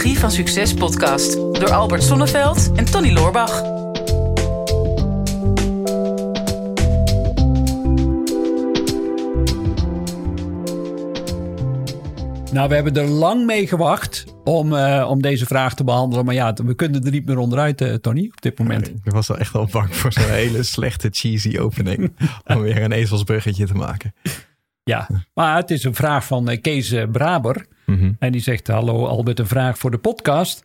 Psychologie van Succes podcast door Albert Sonneveld en Tony Loorbach. Nou, we hebben er lang mee gewacht om, uh, om deze vraag te behandelen. Maar ja, we kunnen er niet meer onderuit, uh, Tony, op dit moment. Nee, ik was wel echt al bang voor zo'n hele slechte cheesy opening. om weer een ezelsbruggetje te maken. Ja, maar het is een vraag van uh, Kees Braber. Mm -hmm. En die zegt, hallo Albert, een vraag voor de podcast.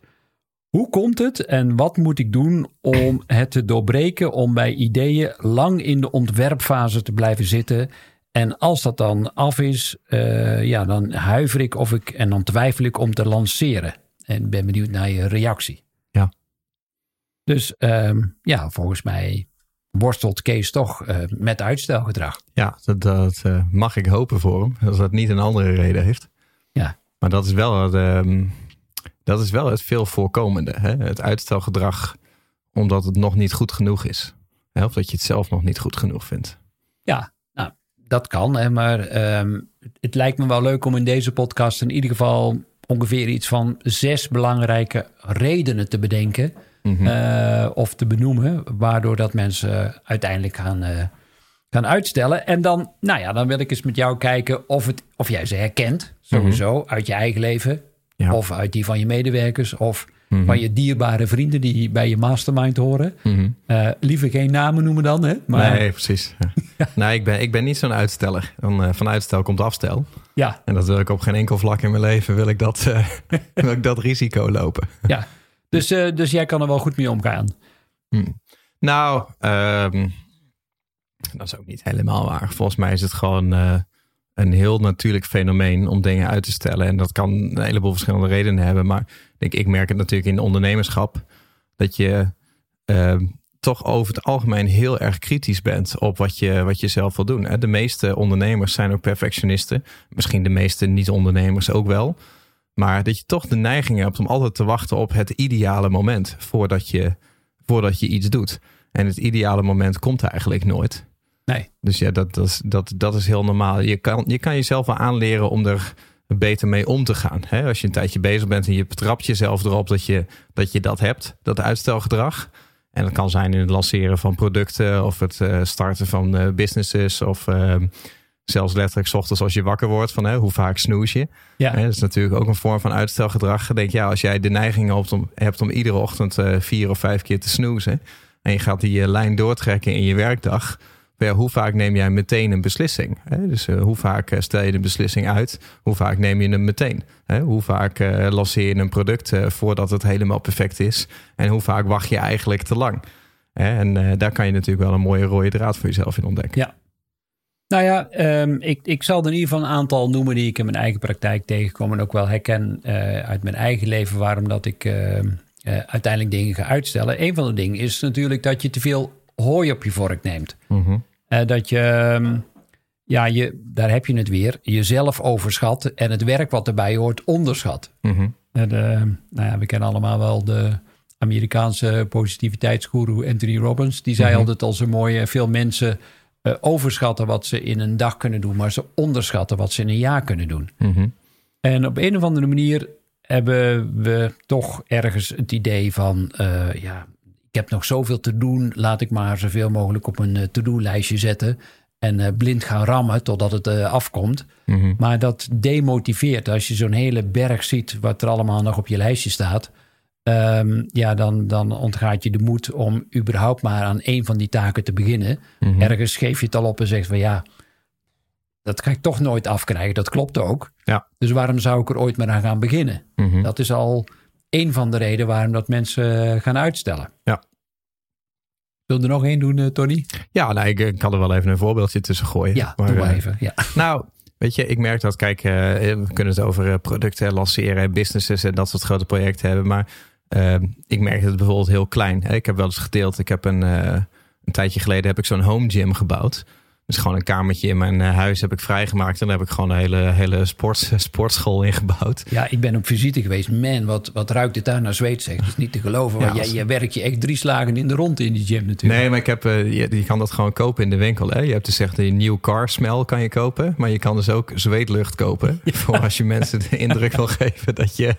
Hoe komt het en wat moet ik doen om het te doorbreken... om bij ideeën lang in de ontwerpfase te blijven zitten... En als dat dan af is, uh, ja, dan huiver ik of ik en dan twijfel ik om te lanceren. En ben benieuwd naar je reactie. Ja. Dus um, ja, volgens mij worstelt Kees toch uh, met uitstelgedrag. Ja, dat, dat uh, mag ik hopen voor hem. Als dat niet een andere reden heeft. Ja. Maar dat is wel het, um, dat is wel het veel voorkomende. Hè? Het uitstelgedrag omdat het nog niet goed genoeg is. Hè? Of dat je het zelf nog niet goed genoeg vindt. Ja, dat kan, hè, maar um, het lijkt me wel leuk om in deze podcast in ieder geval ongeveer iets van zes belangrijke redenen te bedenken mm -hmm. uh, of te benoemen, waardoor dat mensen uiteindelijk gaan, uh, gaan uitstellen. En dan, nou ja, dan wil ik eens met jou kijken of, het, of jij ze herkent, sowieso, mm -hmm. uit je eigen leven, ja. of uit die van je medewerkers, of Mm -hmm. Van je dierbare vrienden die bij je mastermind horen. Mm -hmm. uh, liever geen namen noemen dan, hè? Maar... Nee, precies. ja. Nee, ik ben, ik ben niet zo'n uitsteller. Uh, van uitstel komt afstel. Ja. En dat wil ik op geen enkel vlak in mijn leven, wil ik dat, uh, wil ik dat risico lopen. ja, dus, dus jij kan er wel goed mee omgaan. Hmm. Nou, um, dat is ook niet helemaal waar. Volgens mij is het gewoon een heel natuurlijk fenomeen om dingen uit te stellen. En dat kan een heleboel verschillende redenen hebben. Maar ik, ik merk het natuurlijk in ondernemerschap. Dat je uh, toch over het algemeen heel erg kritisch bent op wat je, wat je zelf wil doen. De meeste ondernemers zijn ook perfectionisten. Misschien de meeste niet-ondernemers ook wel. Maar dat je toch de neiging hebt om altijd te wachten op het ideale moment voordat je, voordat je iets doet. En het ideale moment komt eigenlijk nooit. Nee. Dus ja, dat, dat, dat, dat is heel normaal. Je kan, je kan jezelf wel aanleren om er beter mee om te gaan. Als je een tijdje bezig bent en je betrapt jezelf erop dat je, dat je dat hebt, dat uitstelgedrag. En dat kan zijn in het lanceren van producten of het uh, starten van uh, businesses of uh, zelfs letterlijk 's ochtends als je wakker wordt van hè, hoe vaak snoes je. Ja. Hè, dat is natuurlijk ook een vorm van uitstelgedrag. Denk ja, als jij de neiging hebt om, hebt om iedere ochtend vier of vijf keer te snoezen en je gaat die lijn doortrekken in je werkdag ja, hoe vaak neem jij meteen een beslissing? Hè? Dus uh, hoe vaak stel je de beslissing uit? Hoe vaak neem je hem meteen? Hè? Hoe vaak lanceer je een product voordat het helemaal perfect is? En hoe vaak wacht je eigenlijk te lang? Hè? En daar kan je natuurlijk wel een mooie rode draad voor jezelf in ontdekken. Ja. Nou ja, um, ik, ik zal er in ieder geval een aantal noemen die ik in mijn eigen praktijk tegenkom en ook wel herken uit mijn eigen leven waarom dat ik ehm, uiteindelijk dingen ga uitstellen. Een van de dingen is natuurlijk dat je te veel hooi op je vork neemt. -hmm. uh, dat je, ja, je, daar heb je het weer, jezelf overschat en het werk wat erbij hoort onderschat. En, uh, nou ja, we kennen allemaal wel de Amerikaanse positiviteitsguru Anthony Robbins. Die zei -hmm. altijd al zo mooi, veel mensen uh, overschatten wat ze in een dag kunnen doen, maar ze onderschatten wat ze in een jaar kunnen doen. Mhm. En op een of andere manier hebben we toch ergens het idee van, uh, ja, ik heb nog zoveel te doen. Laat ik maar zoveel mogelijk op een to-do-lijstje zetten. En blind gaan rammen totdat het afkomt. Mm -hmm. Maar dat demotiveert. Als je zo'n hele berg ziet wat er allemaal nog op je lijstje staat. Um, ja, dan, dan ontgaat je de moed om überhaupt maar aan één van die taken te beginnen. Mhm. Mm -hmm. Ergens geef je het al op en zegt van ja, dat kan ik toch nooit afkrijgen. Dat klopt ook. Ja. Dus waarom zou ik er ooit maar aan gaan beginnen? Mm -hmm. Dat is al een van de redenen waarom dat mensen gaan uitstellen. Ja. Wil er nog één doen, uh, Tony? Ja, nou, ik, ik, kan er wel even een voorbeeldje tussen gooien. Ja, maar, doe maar uh, even. Ja. Nou, weet je, ik merk dat, kijk, uh, we kunnen het over producten lanceren, businesses en dat soort grote projecten hebben. Maar ehm, ik merk het bijvoorbeeld heel klein. Ik heb wel eens gedeeld, ik heb een, een tijdje geleden heb ik zo'n home gym gebouwd. Dus gewoon een kamertje in mijn huis heb ik vrijgemaakt. En daar heb ik gewoon een hele, hele sport, sportschool ingebouwd. Ja, ik ben op visite geweest. Man, wat, wat ruikt het daar naar zweet zeg. Dat is niet te geloven. Want ja, jij, je werkt je echt drie slagen in de rond in die gym natuurlijk. Nee, maar ik heb, je, je, kan dat gewoon kopen in de winkel. Hè? Je hebt dus echt een nieuw car smell kan je kopen. Maar je kan dus ook zweetlucht kopen. Voor als je mensen de indruk wil geven dat je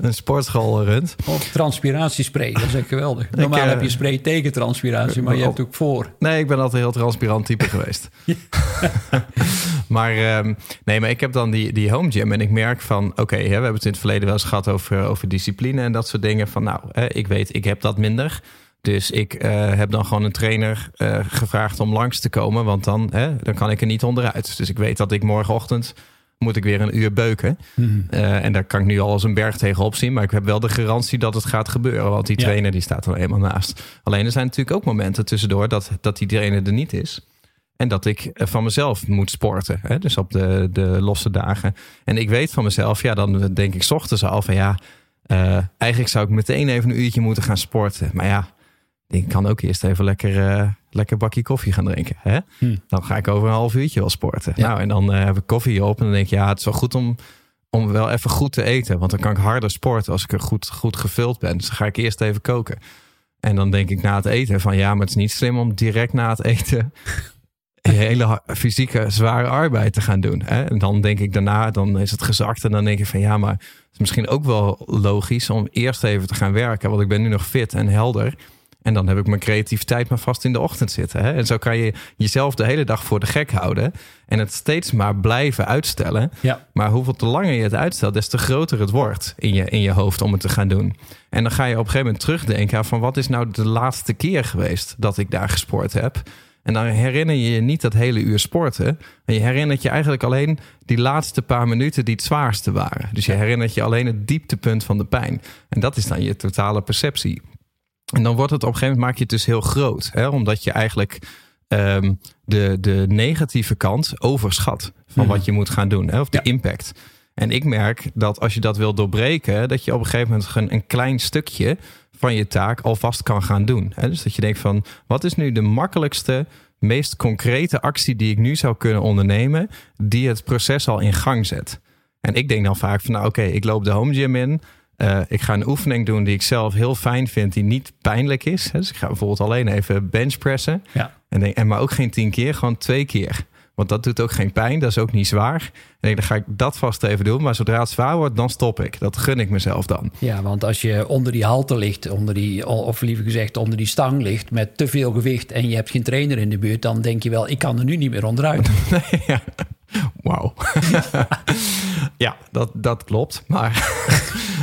een sportschool runt. Of transpiratiespray, dat is echt geweldig. Normaal heb je spray tegen transpiratie, maar je hebt ook voor. Nee, ik ben altijd heel transpirant type geweest. maar um, nee, maar ik heb dan die, die home gym en ik merk van... oké, we hebben het in het verleden wel eens gehad over, over discipline en dat soort dingen. Van nou, hè, ik weet, ik heb dat minder... Dus ik uh, heb dan gewoon een trainer uh, gevraagd om langs te komen. Want dan, hè, dan kan ik er niet onderuit. Dus ik weet dat ik morgenochtend moet ik weer een uur beuken. Mm. Uh, en daar kan ik nu al als een berg tegenop zien. Maar ik heb wel de garantie dat het gaat gebeuren. Want die trainer die staat er eenmaal naast. Alleen er zijn natuurlijk ook momenten tussendoor dat, dat die trainer er niet is. En dat ik van mezelf moet sporten. Hè? Dus op de, de losse dagen. En ik weet van mezelf, ja, dan denk ik ochtends al van ja, uh, eigenlijk zou ik meteen even een uurtje moeten gaan sporten. Maar ja, ik kan ook eerst even lekker, uh, lekker bakje koffie gaan drinken. Hè? Hm. Dan ga ik over een half uurtje wel sporten. Nou, en dan uh, heb ik koffie op en dan denk ik, ja, het is wel goed om, om wel even goed te eten. Want dan kan ik harder sporten als ik er goed, goed gevuld ben. Dus dan ga ik eerst even koken. En dan denk ik na het eten van ja, maar het is niet slim om direct na het eten hele fysieke zware arbeid te gaan doen. Hè? En dan denk ik daarna, dan is het gezakt. En dan denk ik van ja, maar het is misschien ook wel logisch om eerst even te gaan werken. Want ik ben nu nog fit en helder. En dan heb ik mijn creativiteit maar vast in de ochtend zitten. Hè? En zo kan je jezelf de hele dag voor de gek houden. En het steeds maar blijven uitstellen. Ja. Maar hoeveel te langer je het uitstelt, des te groter het wordt in je, in je hoofd om het te gaan doen. En dan ga je op een gegeven moment terugdenken van wat is nou de laatste keer geweest dat ik daar gesport heb. En dan herinner je je niet dat hele uur sporten. En je herinnert je eigenlijk alleen die laatste paar minuten die het zwaarste waren. Dus je herinnert je alleen het dieptepunt van de pijn. En dat is dan je totale perceptie. En dan wordt het op een gegeven moment maak je het dus heel groot. Hè? Omdat je eigenlijk um, de, de negatieve kant overschat van wat je moet gaan doen. Hè? Of de impact. En ik merk dat als je dat wil doorbreken, dat je op een gegeven moment een, een klein stukje van je taak alvast kan gaan doen. Hè? Dus dat je denkt van, wat is nu de makkelijkste, meest concrete actie die ik nu zou kunnen ondernemen, die het proces al in gang zet. En ik denk dan vaak van, nou oké, ik loop de home gym in. Uh, ik ga een oefening doen die ik zelf heel fijn vind, die niet pijnlijk is. Dus ik ga bijvoorbeeld alleen even benchpressen. Ja. En, denk, en maar ook geen tien keer, gewoon twee keer. Want dat doet ook geen pijn, dat is ook niet zwaar. En dan ga ik dat vast even doen. Maar zodra het zwaar wordt, dan stop ik. Dat gun ik mezelf dan. Ja, want als je onder die halte ligt, onder die, of liever gezegd onder die stang ligt met te veel gewicht en je hebt geen trainer in de buurt, dan denk je wel, ik kan er nu niet meer onderuit. Nee, ja. Wauw. ja, dat, dat klopt. Maar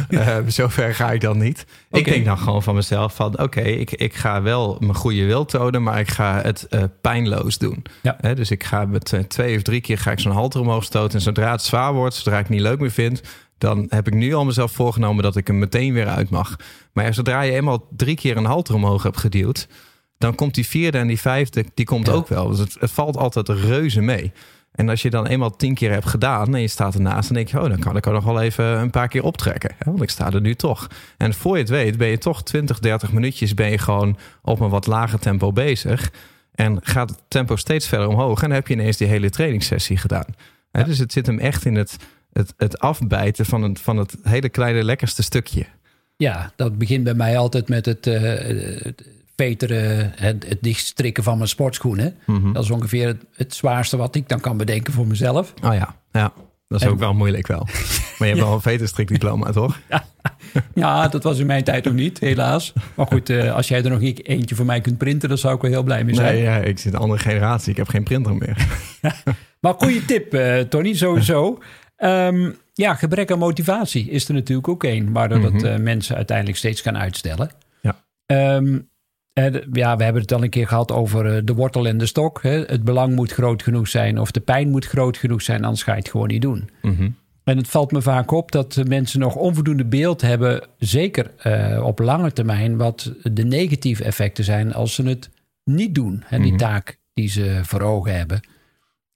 uh, zover ga ik dan niet. Ik denk dan gewoon van mezelf van... oké, ik, ik ga wel mijn goede wil tonen... maar ik ga het uh, pijnloos doen. Ja. dus ik ga met uh, twee of drie keer ga ik zo'n halter omhoog stoten... en zodra het zwaar wordt, zodra ik het niet leuk meer vind... dan heb ik nu al mezelf voorgenomen dat ik hem meteen weer uit mag. Maar zodra je eenmaal drie keer een halter omhoog hebt geduwd... dan komt die vierde en die vijfde, die komt ook wel. Dus het, het valt altijd reuze mee. En als je dan eenmaal tien keer hebt gedaan en je staat ernaast, dan denk je, oh, dan kan ik er nog wel even een paar keer optrekken. Want ik sta er nu toch. En voor je het weet, ben je toch 20, 30 minuutjes ben je gewoon op een wat lager tempo bezig. En gaat het tempo steeds verder omhoog. En dan heb je ineens die hele trainingssessie gedaan. Dus het zit hem echt in het, het, het afbijten van het, van het hele kleine lekkerste stukje. Ja, dat begint bij mij altijd met het, uh, het veteren, het, het dichtstrikken van mijn sportschoenen. Mhm. Dat is ongeveer het, het, zwaarste wat ik dan kan bedenken voor mezelf. Oh ja, ja. Dat is ook wel moeilijk wel. Maar je hebt wel een veterstrikdiploma, toch? Ja. ja, dat was in mijn tijd nog niet, helaas. Maar goed, uh, als jij er nog eentje voor mij kunt printen... dan zou ik wel heel blij mee zijn. Nee, ja, ik zit een andere generatie. Ik heb geen printer meer. maar goede tip, uh, Tony, sowieso. Um, ja, gebrek aan motivatie is er natuurlijk ook één... waardoor mm dat uh, mensen uiteindelijk steeds gaan uitstellen. Ja. Um, ja, we hebben het al een keer gehad over eh, de wortel en de stok. Het belang moet groot genoeg zijn of de pijn moet groot genoeg zijn, anders ga je het gewoon niet doen. Mhm. En het valt me vaak op dat mensen nog onvoldoende beeld hebben, zeker uh, op lange termijn, wat de negatieve effecten zijn als ze het niet doen. Hè, die mhm. taak die ze voor ogen hebben.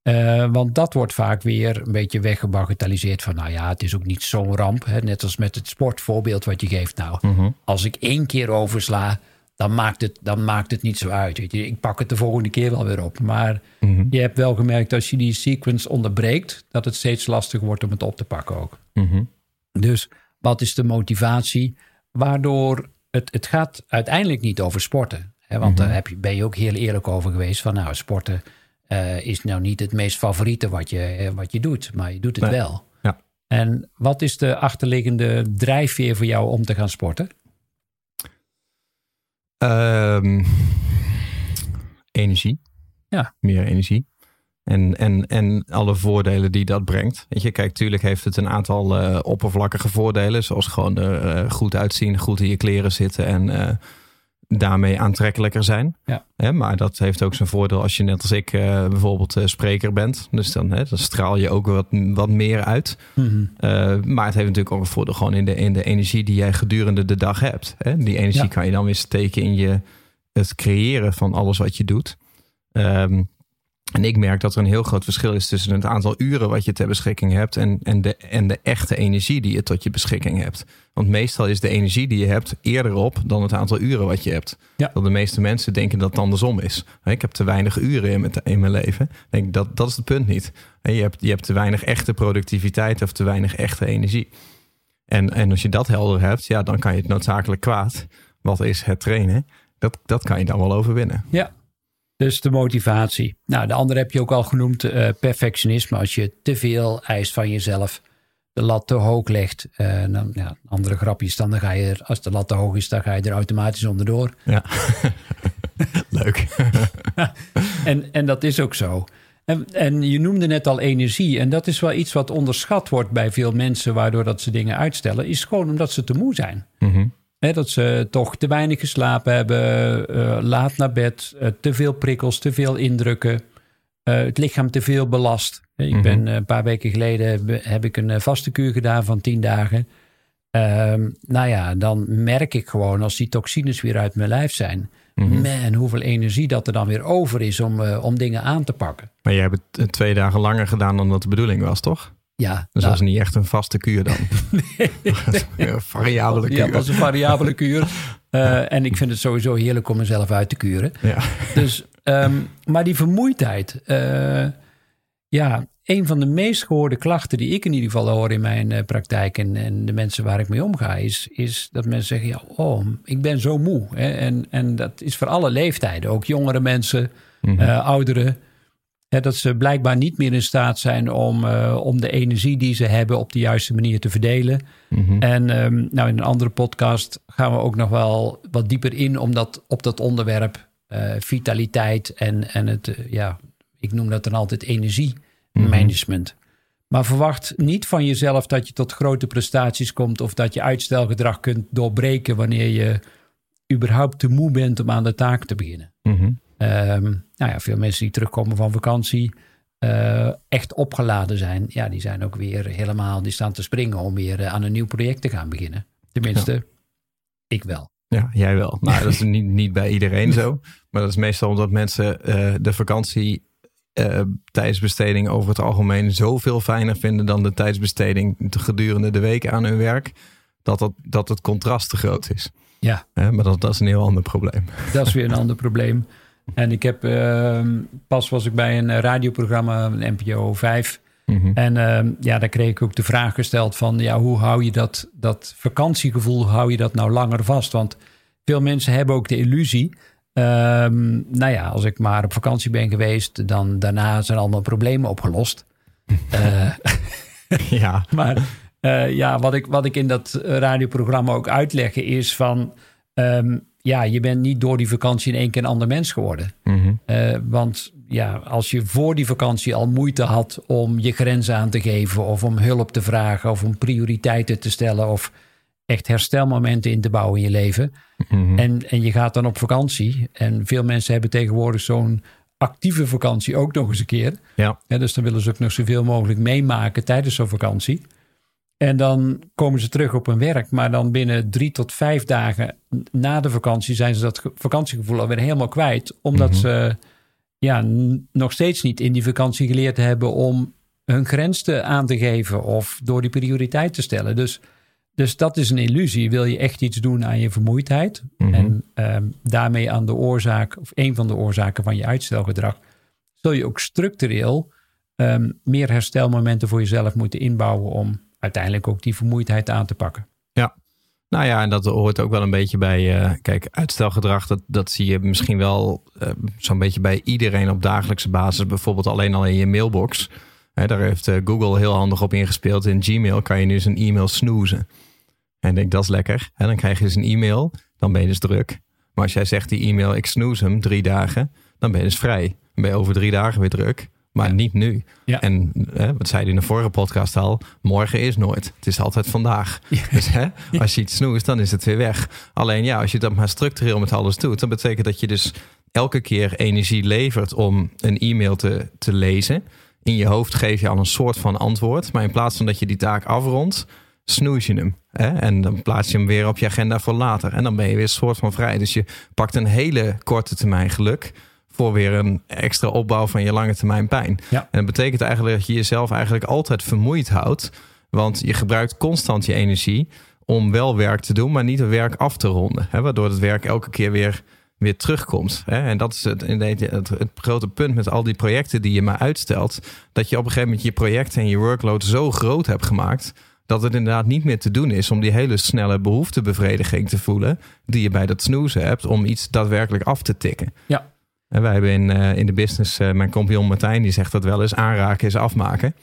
Uh, want dat wordt vaak weer een beetje weggebagatelliseerd van, nou ja, het is ook niet zo'n ramp. Hè? Net als met het sportvoorbeeld wat je geeft. Nou, mhm. als ik één keer oversla, dan maakt het, dan maakt het niet zo uit. Weet je. Ik pak het de volgende keer wel weer op. Maar Mhm. je hebt wel gemerkt als je die sequence onderbreekt, dat het steeds lastiger wordt om het op te pakken ook. Mhm. Dus wat is de motivatie? Waardoor het, het gaat uiteindelijk niet over sporten. Hè? Want Mhm. daar heb je, ben je ook heel eerlijk over geweest. Van nou, sporten eh, is nou niet het meest favoriete wat je, eh, wat je doet. Maar je doet het Nee. wel. Ja. En wat is de achterliggende drijfveer voor jou om te gaan sporten? Ehm, energie. Ja. Meer energie. En, en, en alle voordelen die dat brengt. Weet je, kijk, tuurlijk heeft het een aantal eh, oppervlakkige voordelen. Zoals gewoon er eh, goed uitzien, goed in je kleren zitten en eh, daarmee aantrekkelijker zijn. Ja. Hè, maar dat heeft ook zijn voordeel als je net als ik eh, bijvoorbeeld eh, spreker bent. Dus dan, hè, dan straal je ook wat, wat meer uit. Mhm. Uh, maar het heeft natuurlijk ook een voordeel gewoon in de, in de energie die jij gedurende de dag hebt. Hè? Die energie Ja. kan je dan weer steken in je, het creëren van alles wat je doet. Um, en ik merk dat er een heel groot verschil is tussen het aantal uren wat je ter beschikking hebt en, en, de, en de echte energie die je tot je beschikking hebt. Want meestal is de energie die je hebt eerder op dan het aantal uren wat je hebt. Ja. Dat de meeste mensen denken dat het andersom is. Ik heb te weinig uren in mijn, in mijn leven. Ik Denk, dat, dat is het punt niet. Je hebt, je hebt te weinig echte productiviteit of te weinig echte energie. En, en als je dat helder hebt, ja, dan kan je het noodzakelijk kwaad. Wat is het trainen? Dat, dat kan je dan wel overwinnen. Ja, dus de motivatie. Nou, de andere heb je ook al genoemd, uh, perfectionisme. Als je te veel eist van jezelf, de lat te hoog legt. Uh, dan, ja, andere grapjes, dan ga je er, als de lat te hoog is, dan ga je er automatisch onderdoor. Ja, leuk. en, en dat is ook zo. En, en je noemde net al energie. En dat is wel iets wat onderschat wordt bij veel mensen, waardoor dat ze dingen uitstellen. Is gewoon omdat ze te moe zijn. Mm -hmm. He, dat ze toch te weinig geslapen hebben, uh, laat naar bed, uh, te veel prikkels, te veel indrukken, uh, het lichaam te veel belast. Ik mm -hmm. ben een paar weken geleden heb, heb ik een vaste kuur gedaan van tien dagen. nou ja, dan merk ik gewoon als die toxines weer uit mijn lijf zijn. Mm -hmm. Man, hoeveel energie dat er dan weer over is om, om dingen aan te pakken. Maar jij hebt het twee dagen langer gedaan dan dat de bedoeling was, toch? Ja, dus dat is niet echt een vaste kuur dan. nee, een variabele kuur. Ja, dat is een variabele kuur. Uh, en ik vind het sowieso heerlijk om mezelf uit te kuren. Ja. Dus, um, maar die vermoeidheid. Uh, ja, een van de meest gehoorde klachten die ik in ieder geval hoor in mijn uh, praktijk en, en de mensen waar ik mee omga, is, is dat mensen zeggen: ja, oh, ik ben zo moe. Hè? En, en dat is voor alle leeftijden, ook jongere mensen, mm -hmm. ouderen. Hè, dat ze blijkbaar niet meer in staat zijn om, uh, om de energie die ze hebben op de juiste manier te verdelen. Mm -hmm. En um, nou, in een andere podcast gaan we ook nog wel wat dieper in om dat, op dat onderwerp uh, vitaliteit en, en het, uh, ja, ik noem dat dan altijd energiemanagement. Mm -hmm. Maar verwacht niet van jezelf dat je tot grote prestaties komt of dat je uitstelgedrag kunt doorbreken wanneer je überhaupt te moe bent om aan de taak te beginnen. Mm -hmm. Um, nou ja, veel mensen die terugkomen van vakantie, uh, echt opgeladen zijn, ja, die zijn ook weer helemaal, die staan te springen om weer uh, aan een nieuw project te gaan beginnen. Tenminste, ja. ik wel. Ja, jij wel. Nou, dat is niet, niet bij iedereen zo. Maar dat is meestal omdat mensen uh, de vakantie tijdsbesteding over het algemeen zoveel fijner vinden dan de tijdsbesteding gedurende de week aan hun werk, dat, dat, dat het contrast te groot is. Ja. maar dat, dat is een heel ander probleem. Dat is weer een ander probleem. En ik heb uh, pas was ik bij een radioprogramma, een NPO 5. Mhm. Mm -hmm. En uh, ja, daar kreeg ik ook de vraag gesteld van ja, hoe hou je dat, dat vakantiegevoel, hou je dat nou langer vast? Want veel mensen hebben ook de illusie. Uh, nou ja, als ik maar op vakantie ben geweest, dan daarna zijn allemaal problemen opgelost. ja. Maar ja, wat ik, wat ik in dat radioprogramma ook uitleg is van um, ja, je bent niet door die vakantie in één keer een ander mens geworden. Mm -hmm. uh, want ja, als je voor die vakantie al moeite had om je grenzen aan te geven, of om hulp te vragen, of om prioriteiten te stellen, of echt herstelmomenten in te bouwen in je leven. Mm -hmm. en, en je gaat dan op vakantie. En veel mensen hebben tegenwoordig zo'n actieve vakantie ook nog eens een keer. Ja. ja dus dan willen ze ook nog zoveel mogelijk meemaken tijdens zo'n vakantie. En dan komen ze terug op hun werk. Maar dan binnen drie tot vijf dagen na de vakantie zijn ze dat vakantiegevoel alweer helemaal kwijt. Omdat mm -hmm. ze ja, nog steeds niet in die vakantie geleerd hebben om hun grens te aan te geven of door die prioriteit te stellen. Dus dus dat is een illusie. Wil je echt iets doen aan je vermoeidheid Mhm. en ehm, daarmee aan de oorzaak, of een van de oorzaken van je uitstelgedrag, zul je ook structureel ehm, meer herstelmomenten voor jezelf moeten inbouwen om uiteindelijk ook die vermoeidheid aan te pakken. Ja. Nou ja, en dat hoort ook wel een beetje bij. eh, kijk, uitstelgedrag, dat, dat zie je misschien wel eh, zo'n beetje bij iedereen op dagelijkse basis. Bijvoorbeeld alleen al in je mailbox. Daar heeft eh, Google heel handig op ingespeeld. In Gmail kan je nu een e-mail snoezen. En ik denk, dat is lekker. En dan krijg je dus een e-mail, dan ben je dus druk. Maar als jij zegt die e-mail, ik snoeze hem drie dagen, dan ben je dus vrij. Dan ben je over drie dagen weer druk. Maar niet nu. Ja. En hè, wat zei hij in de vorige podcast al? Morgen is nooit. Het is altijd vandaag. Dus hè, als je iets snoest, dan is het weer weg. Alleen ja, als je dat maar structureel met alles doet, dan betekent dat je dus elke keer energie levert om een e-mail te, te lezen. In je hoofd geef je al een soort van antwoord. Maar in plaats van dat je die taak afrondt, snoes je hem. Hè? En dan plaats je hem weer op je agenda voor later. En dan ben je weer een soort van vrij. Dus je pakt een hele korte termijn geluk voor weer een extra opbouw van je lange termijn pijn. Ja. En dat betekent eigenlijk dat je jezelf eigenlijk altijd vermoeid houdt. Want je gebruikt constant je energie om wel werk te doen, maar niet het werk af te ronden. Hè? Waardoor het werk elke keer weer, weer terugkomt. Hè? En dat is het, het, het, het grote punt met al die projecten die je maar uitstelt. Dat je op een gegeven moment je projecten en je workload zo groot hebt gemaakt dat het inderdaad niet meer te doen is om die hele snelle behoeftebevrediging te voelen die je bij dat snoezen hebt om iets daadwerkelijk af te tikken. Ja. En wij hebben in, eh, in de business, eh, mijn compagnon Martijn, die zegt dat wel eens aanraken is afmaken.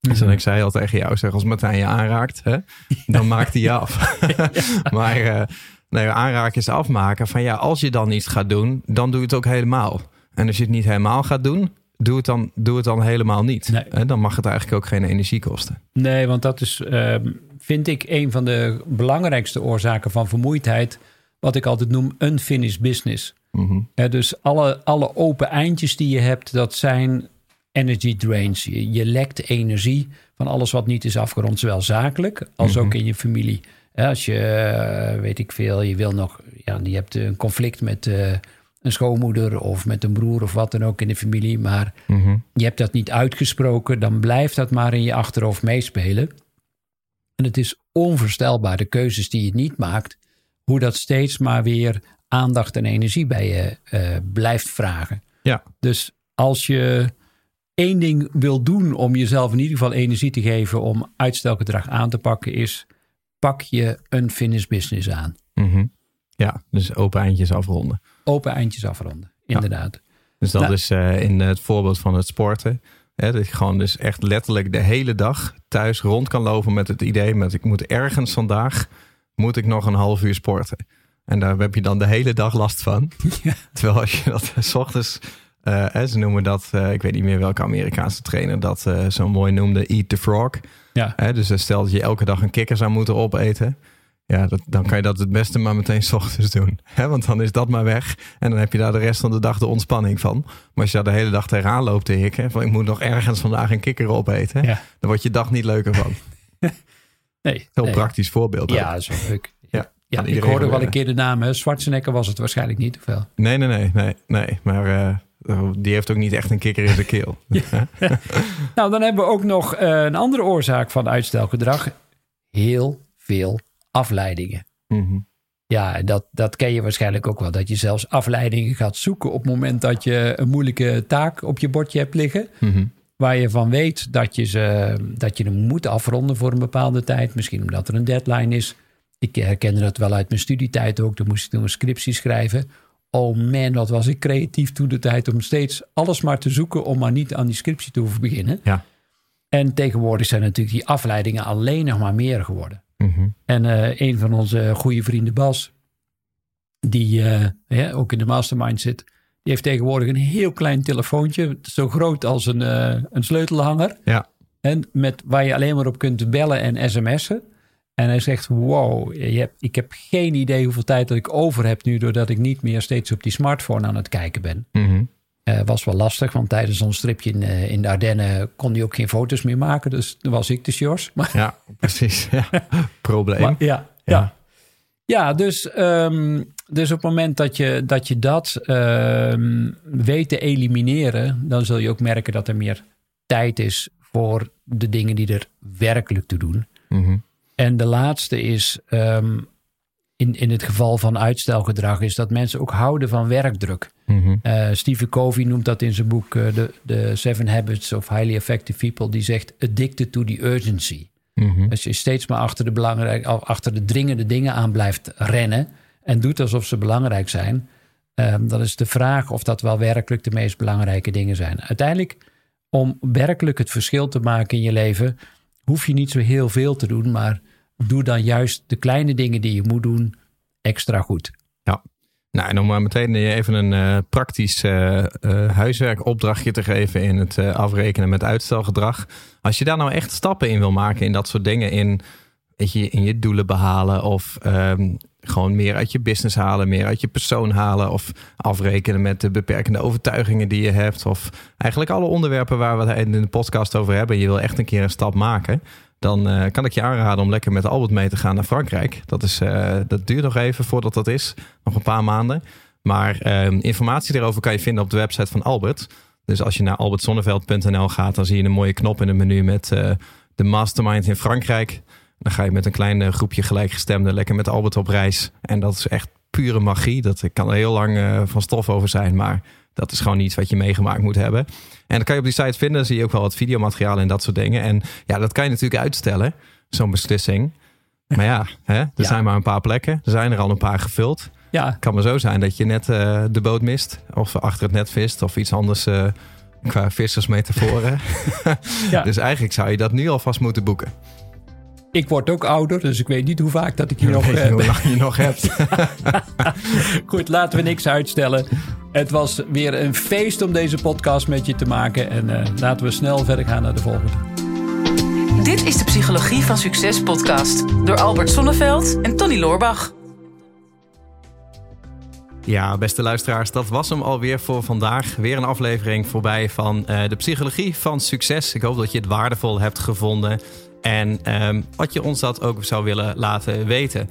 Dus dan ik zei al tegen jou, zeg als Martijn je aanraakt, hè, dan maakt hij je af. maar eh, nee, aanraken is afmaken van ja, als je dan iets gaat doen, dan doe je het ook helemaal. En als je het niet helemaal gaat doen, doe het dan, doe het dan helemaal niet. Nee. Dan mag het eigenlijk ook geen energie kosten. Nee, want dat is, ehm, vind ik, een van de belangrijkste oorzaken van vermoeidheid. Wat ik altijd noem unfinished business. Mhm. Dus alle, alle open eindjes die je hebt, dat zijn energy drains. Je, je lekt energie van alles wat niet is afgerond, zowel zakelijk als ook in je familie. Als je, eh, weet ik veel, je wil nog, ja, je hebt een conflict met eh, een schoonmoeder of met een broer of wat dan ook in de familie, maar Mhm. je hebt dat niet uitgesproken, dan blijft dat maar in je achterhoofd meespelen. En het is onvoorstelbaar, de keuzes die je niet maakt, hoe dat steeds maar weer aandacht en energie bij je eh, blijft vragen. Ja, Dus als je één ding wil doen om jezelf in ieder geval energie te geven om uitstelgedrag aan te pakken, is pak je unfinished business aan. Mhm. ja, dus open eindjes afronden. Open eindjes afronden, inderdaad. Dus dat Nou. is eh, in het voorbeeld van het sporten. Hè, dat je gewoon dus echt letterlijk de hele dag thuis rond kan lopen met het idee met ik moet ergens vandaag, moet ik nog een half uur sporten. En daar heb je dan de hele dag last van. Terwijl als je dat s ochtends, eh, ze noemen dat, eh, ik weet niet meer welke Amerikaanse trainer dat eh, zo mooi noemde, eat the frog. Ja. Hè, dus eh, stel dat je elke dag een kikker zou moeten opeten. Ja, dat, dan kan je dat het beste maar meteen 's ochtends doen. Hè? Want dan is dat maar weg. En dan heb je daar de rest van de dag de ontspanning van. Maar als je daar de hele dag tegenaan loopt te hikken. Van ik moet nog ergens vandaag een kikker opeten. Ja. Dan wordt je dag niet leuker van. Nee, Heel nee. praktisch voorbeeld. Ja, wel leuk. Ja, ik hoorde wel een keer de naam. hè. Schwarzenegger was het waarschijnlijk niet, of wel? Nee, nee, nee, nee, nee. Maar eh, die heeft ook niet echt een kikker in zijn keel. Nou, dan hebben we ook nog eh, een andere oorzaak van uitstelgedrag. Heel veel afleidingen. Mhm. Ja, dat, dat ken je waarschijnlijk ook wel. Dat je zelfs afleidingen gaat zoeken op het moment dat je een moeilijke taak op je bordje hebt liggen. Mhm. Waar je van weet dat je, ze, dat je hem moet afronden voor een bepaalde tijd. Misschien omdat er een deadline is. Ik herkende dat wel uit mijn studietijd ook. Dan moest ik toen een scriptie schrijven. Oh man, wat was ik creatief toen de tijd om steeds alles maar te zoeken om maar niet aan die scriptie te hoeven beginnen. Ja. En tegenwoordig zijn natuurlijk die afleidingen alleen nog maar meer geworden. Mhm. En eh, een van onze goede vrienden, Bas, die eh, ja, ook in de mastermind zit, die heeft tegenwoordig een heel klein telefoontje, zo groot als een, eh, een sleutelhanger. Ja. En met, waar je alleen maar op kunt bellen en sms'en. En hij zegt, wow, je hebt, ik heb geen idee hoeveel tijd dat ik over heb nu... doordat ik niet meer steeds op die smartphone aan het kijken ben. Mhm. Eh, was wel lastig, want tijdens ons tripje in, eh, in de Ardennen... kon hij ook geen foto's meer maken, dus dan was ik de Sjors. Maar Ja, precies. Ja. Probleem. maar, ja, Ja. ja. ja. dus, ehm, dus op het moment dat je dat, je dat ehm, weet te elimineren, dan zul je ook merken dat er meer tijd is voor de dingen die er werkelijk toe doen. Mhm. En de laatste is, ehm, in, in het geval van uitstelgedrag, is dat mensen ook houden van werkdruk. Uh, Stephen Covey noemt dat in zijn boek uh, de, de Seven Habits of Highly Effective People. Die zegt addicted to the urgency. Mhm. Als je steeds maar achter de, belangrijk, achter de dringende dingen aan blijft rennen en doet alsof ze belangrijk zijn, um, dan is de vraag of dat wel werkelijk de meest belangrijke dingen zijn. Uiteindelijk, om werkelijk het verschil te maken in je leven, hoef je niet zo heel veel te doen, maar doe dan juist de kleine dingen die je moet doen extra goed. Ja. Nou, en om maar meteen even een uh, praktisch huiswerkopdrachtje te geven in het afrekenen met uitstelgedrag. Als je daar nou echt stappen in wil maken in dat soort dingen, in, weet je, in je doelen behalen of um, gewoon meer uit je business halen, meer uit je persoon halen of afrekenen met de beperkende overtuigingen die je hebt of eigenlijk alle onderwerpen waar we het in de podcast over hebben. Je wil echt een keer een stap maken dan uh, kan ik je aanraden om lekker met Albert mee te gaan naar Frankrijk. Dat, is, uh, dat duurt nog even voordat dat is. Nog een paar maanden. Maar uh, informatie daarover kan je vinden op de website van Albert. Dus als je naar albertzonneveld.nl gaat, dan zie je een mooie knop in het menu met uh, de Mastermind in Frankrijk. Dan ga je met een klein groepje gelijkgestemden lekker met Albert op reis. En dat is echt pure magie. Dat kan er heel lang van stof over zijn, maar dat is gewoon iets wat je meegemaakt moet hebben. En dat kan je op die site vinden. Dan zie je ook wel wat videomateriaal en dat soort dingen. En ja, dat kan je natuurlijk uitstellen, zo'n beslissing. Maar ja, hè, er Ja. zijn maar een paar plekken. Er zijn er al een paar gevuld. Ja, Het kan maar zo zijn dat je net eh, de boot mist. Of achter het net vist. Of iets anders eh, qua vissersmetaforen. Ja. Dus eigenlijk zou je dat nu alvast moeten boeken. Ik word ook ouder, dus ik weet niet hoe vaak dat ik hier nog... Weet je eh, hoe lang je nog hebt. Goed, laten we niks uitstellen. Het was weer een feest om deze podcast met je te maken. En eh, laten we snel verder gaan naar de volgende. Dit is de Psychologie van Succes podcast door Albert Sonneveld en Tony Loorbach. Ja, beste luisteraars, dat was hem alweer voor vandaag. Weer een aflevering voorbij van eh, de psychologie van succes. Ik hoop dat je het waardevol hebt gevonden en ehm, wat je ons dat ook zou willen laten weten.